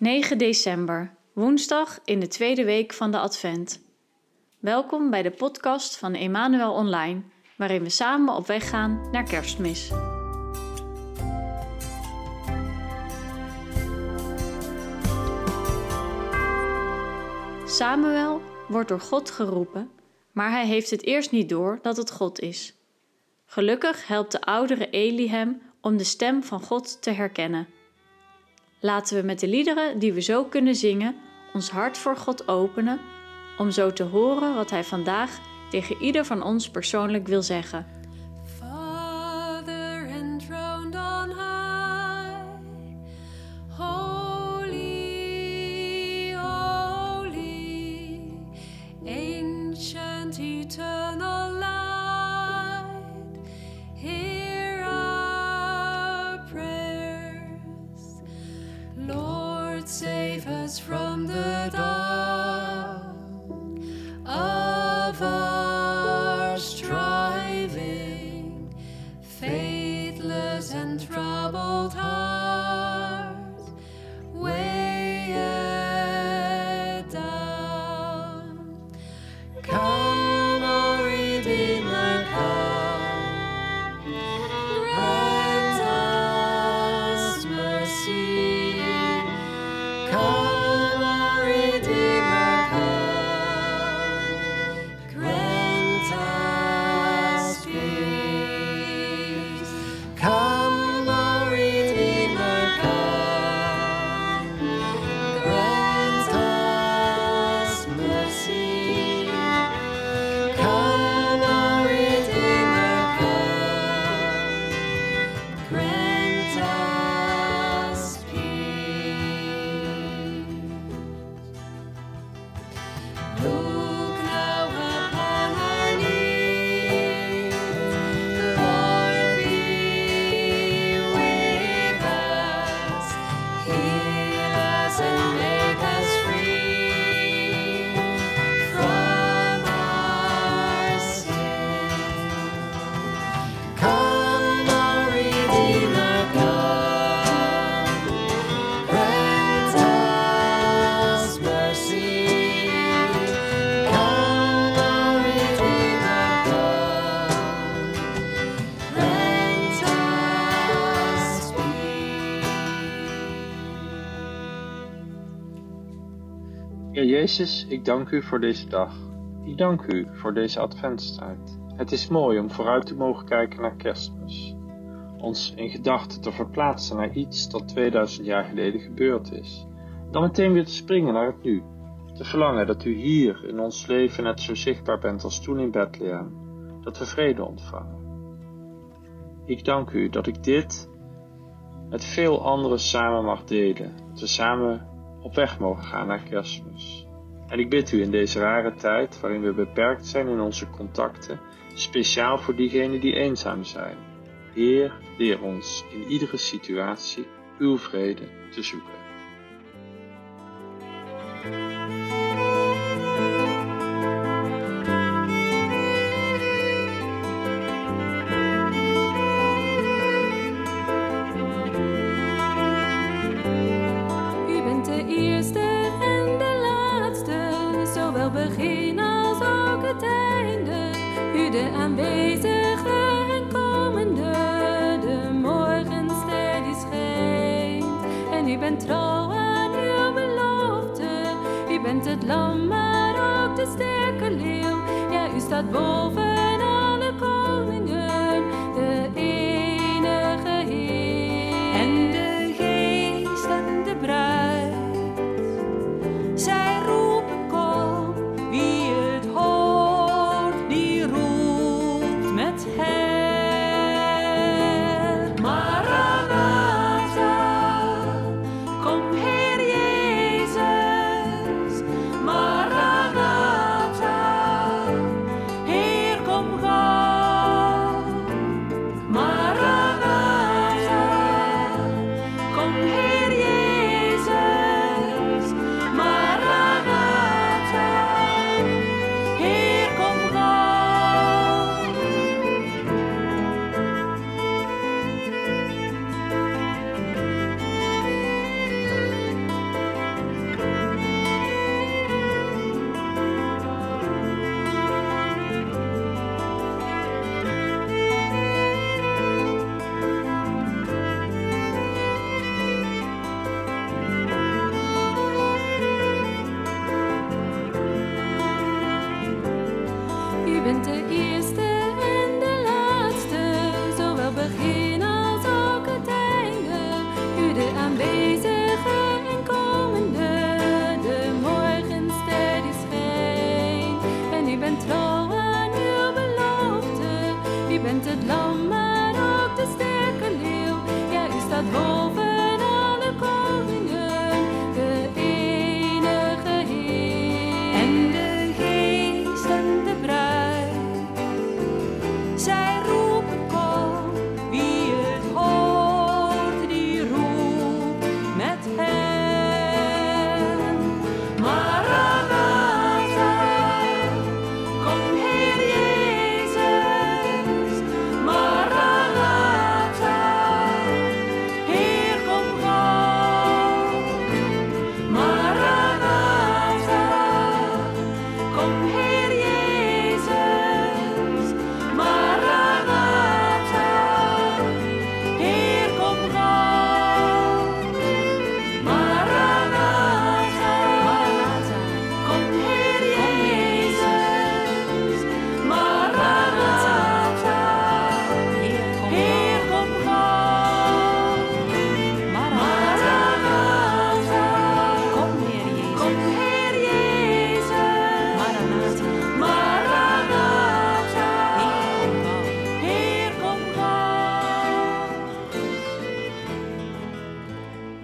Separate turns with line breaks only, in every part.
9 december, woensdag in de tweede week van de Advent. Welkom bij de podcast van Emmanuel Online, waarin we samen op weg gaan naar Kerstmis. Samuel wordt door God geroepen, maar hij heeft het eerst niet door dat het God is. Gelukkig helpt de oudere Eli hem om de stem van God te herkennen. Laten we met de liederen die we zo kunnen zingen ons hart voor God openen, om zo te horen wat Hij vandaag tegen ieder van ons persoonlijk wil zeggen.
Jezus, ik dank u voor deze dag. Ik dank u voor deze adventstijd. Het is mooi om vooruit te mogen kijken naar kerstmis. Ons in gedachten te verplaatsen naar iets dat 2000 jaar geleden gebeurd is. Dan meteen weer te springen naar het nu. Te verlangen dat u hier in ons leven net zo zichtbaar bent als toen in Bethlehem. Dat we vrede ontvangen. Ik dank u dat ik dit met veel anderen samen mag delen. Dat we samen op weg mogen gaan naar kerstmis. En ik bid u in deze rare tijd, waarin we beperkt zijn in onze contacten, speciaal voor diegenen die eenzaam zijn. Heer, leer ons in iedere situatie uw vrede te zoeken.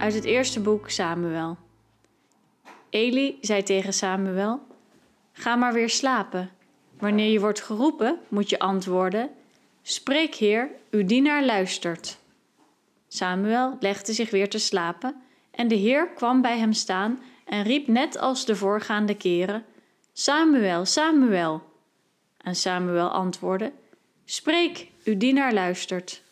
Uit het eerste boek Samuel. Eli zei tegen Samuel: Ga maar weer slapen. Wanneer je wordt geroepen, moet je antwoorden: Spreek, Heer, uw dienaar luistert. Samuel legde zich weer te slapen en de Heer kwam bij hem staan en riep net als de voorgaande keren: Samuel, Samuel. En Samuel antwoordde: Spreek, uw dienaar luistert.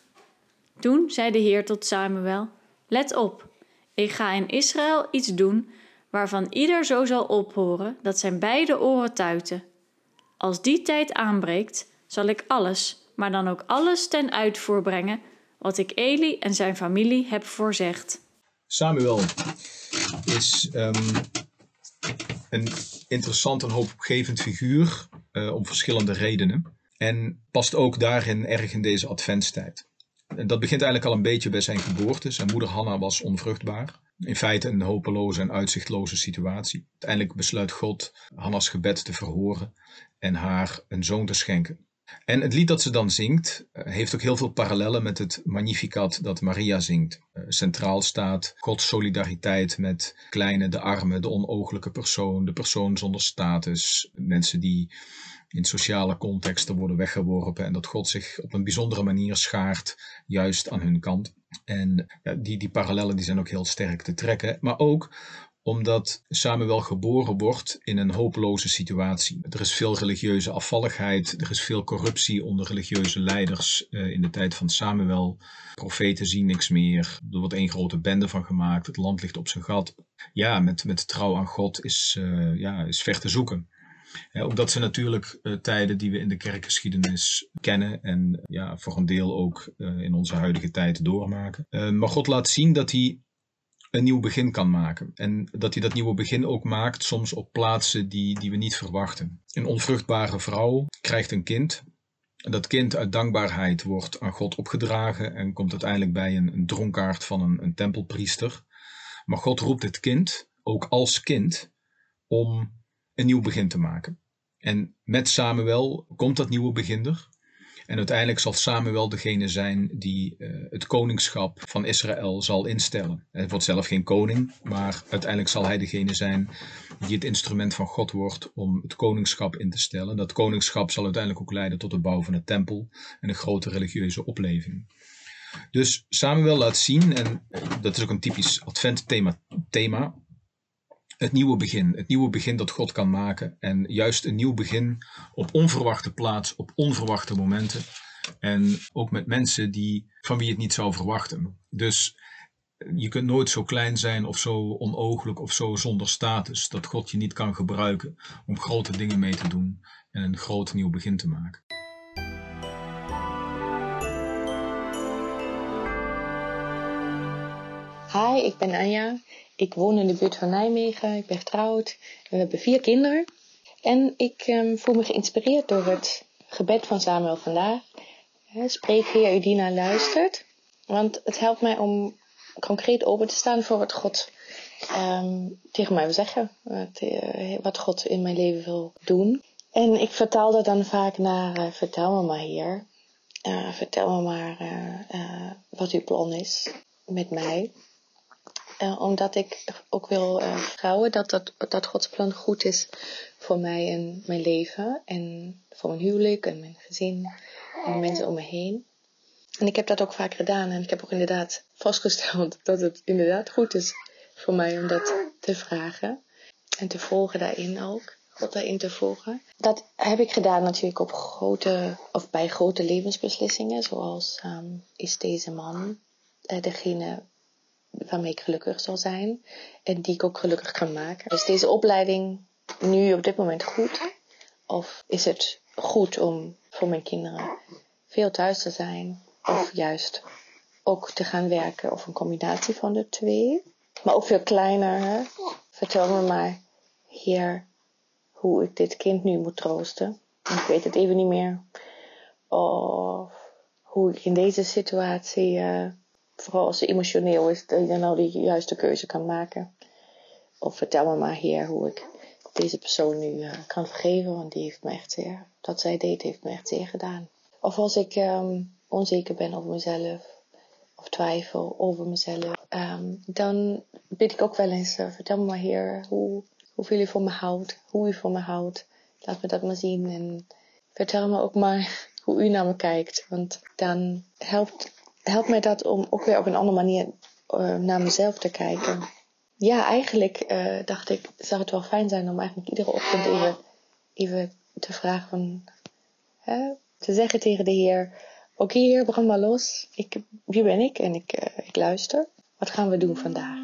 Toen zei de Heer tot Samuel: Let op, ik ga in Israël iets doen waarvan ieder zo zal ophoren dat zijn beide oren tuiten. Als die tijd aanbreekt, zal ik alles, maar dan ook alles ten uitvoer brengen wat ik Eli en zijn familie heb voorzegd.
Samuel is um, een interessant en hoopgevend figuur uh, om verschillende redenen. En past ook daarin erg in deze adventstijd. En dat begint eigenlijk al een beetje bij zijn geboorte. Zijn moeder Hanna was onvruchtbaar. In feite een hopeloze en uitzichtloze situatie. Uiteindelijk besluit God Hanna's gebed te verhoren en haar een zoon te schenken. En het lied dat ze dan zingt, eh, heeft ook heel veel parallellen met het Magnificat dat Maria zingt. Eh, centraal staat Gods solidariteit met kleine, de arme, de onogelijke persoon, de persoon zonder status, mensen die in sociale contexten worden weggeworpen en dat God zich op een bijzondere manier schaart juist aan hun kant. En ja, die, die parallellen die zijn ook heel sterk te trekken, maar ook omdat Samuel geboren wordt in een hopeloze situatie. Er is veel religieuze afvalligheid, er is veel corruptie onder religieuze leiders uh, in de tijd van Samuel. Profeten zien niks meer, er wordt één grote bende van gemaakt, het land ligt op zijn gat. Ja, met, met trouw aan God is, uh, ja, is ver te zoeken. Ja, ook dat zijn natuurlijk uh, tijden die we in de kerkgeschiedenis kennen en ja, voor een deel ook in onze huidige tijd doormaken. maar God laat zien dat hij een nieuw begin kan maken. En dat hij dat nieuwe begin ook maakt, soms op plaatsen die, die we niet verwachten. Een onvruchtbare vrouw krijgt een kind. Dat kind uit dankbaarheid wordt aan God opgedragen en komt uiteindelijk bij een, een dronkaard van een, een tempelpriester. Maar God roept het kind, ook als kind, om een nieuw begin te maken. En met Samuel komt dat nieuwe begin er. En uiteindelijk zal Samuel degene zijn die uh, het koningschap van Israël zal instellen. Hij wordt zelf geen koning, maar uiteindelijk zal hij degene zijn die het instrument van God wordt om het koningschap in te stellen. Dat koningschap zal uiteindelijk ook leiden tot de bouw van de tempel en een grote religieuze opleving. Dus Samuel laat zien, en dat is ook een typisch adventthema, thema, het nieuwe begin. Het nieuwe begin dat God kan maken. En juist een nieuw begin op onverwachte plaats, op onverwachte momenten. En ook met mensen die, van wie je het niet zou verwachten. Dus je kunt nooit zo klein zijn of zo onogelijk of zo zonder status. Dat God je niet kan gebruiken om grote dingen mee te doen en een groot nieuw begin te maken.
Hi, ik ben Anja. Ik woon in de buurt van Nijmegen. Ik ben getrouwd. En we hebben vier kinderen. En ik um, voel me geïnspireerd door het gebed van Samuel vandaag. Spreek Heer, Udina luistert. Want het helpt mij om concreet open te staan voor wat God um, tegen mij wil zeggen. Wat, uh, wat, God in mijn leven wil doen. En ik vertaal dat dan vaak naar, uh, vertel me maar Heer. Uh, vertel me maar wat uw plan is met mij. Uh, omdat ik ook wil uh, vertrouwen dat, dat, dat Gods plan goed is voor mij en mijn leven. En voor mijn huwelijk en mijn gezin en de mensen om me heen. En ik heb dat ook vaak gedaan. En ik heb ook inderdaad vastgesteld dat het inderdaad goed is voor mij om dat te vragen. En te volgen daarin ook. God daarin te volgen. Dat heb ik gedaan natuurlijk op grote, of bij grote levensbeslissingen. Zoals um, is deze man uh, degene waarmee ik gelukkig zal zijn en die ik ook gelukkig kan maken. Is deze opleiding nu op dit moment goed? Of is het goed om voor mijn kinderen veel thuis te zijn? Of juist ook te gaan werken of een combinatie van de twee? Maar ook veel kleiner. Hè? Vertel me maar, Heer, hoe ik dit kind nu moet troosten. Ik weet het even niet meer. Of hoe ik in deze situatie uh, vooral als ze emotioneel is, dat je dan nou die juiste keuze kan maken. Of vertel me maar, Heer, hoe ik deze persoon nu uh, kan vergeven, want die heeft me echt zeer, dat zij deed, heeft me echt zeer gedaan. Of als ik um, onzeker ben over mezelf, of twijfel over mezelf, ehm, dan bid ik ook wel eens, uh, vertel me maar Heer, hoe, hoeveel u van me houdt, hoe u van me houdt. Laat me dat maar zien en vertel me ook maar hoe u naar me kijkt. Want dan helpt, helpt mij dat om ook weer op een andere manier uh, naar mezelf te kijken. Ja, eigenlijk uh, dacht ik, zou het wel fijn zijn om eigenlijk iedere ochtend even, even te vragen van, hè, te zeggen tegen de Heer, oké okay, Heer, brand maar los. Ik, wie ben ik? En ik, uh, ik luister. Wat gaan we doen vandaag?